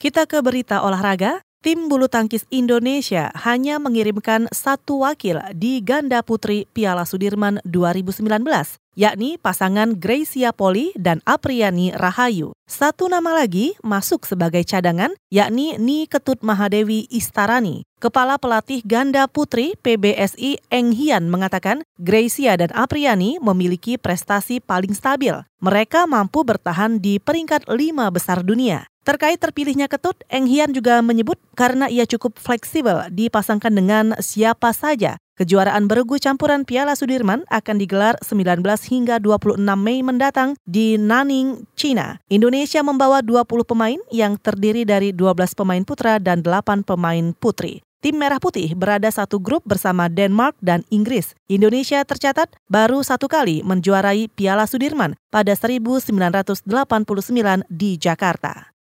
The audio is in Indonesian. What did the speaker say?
Kita ke berita olahraga. Tim bulu tangkis Indonesia hanya mengirimkan satu wakil di ganda putri Piala Sudirman 2019, yakni pasangan Gracia Poli dan Apriani Rahayu. Satu nama lagi masuk sebagai cadangan, yakni Ni Ketut Mahadewi Istarani. Kepala Pelatih Ganda Putri PBSI Eng Hian mengatakan Gracia dan Apriani memiliki prestasi paling stabil. Mereka mampu bertahan di peringkat lima besar dunia. Terkait terpilihnya Ketut, Eng Hian juga menyebut karena ia cukup fleksibel dipasangkan dengan siapa saja. Kejuaraan bergu campuran Piala Sudirman akan digelar 19 hingga 26 Mei mendatang di Nanning, China. Indonesia membawa 20 pemain yang terdiri dari 12 pemain putra dan 8 pemain putri. Tim Merah Putih berada satu grup bersama Denmark dan Inggris. Indonesia tercatat baru satu kali menjuarai Piala Sudirman pada 1989 di Jakarta.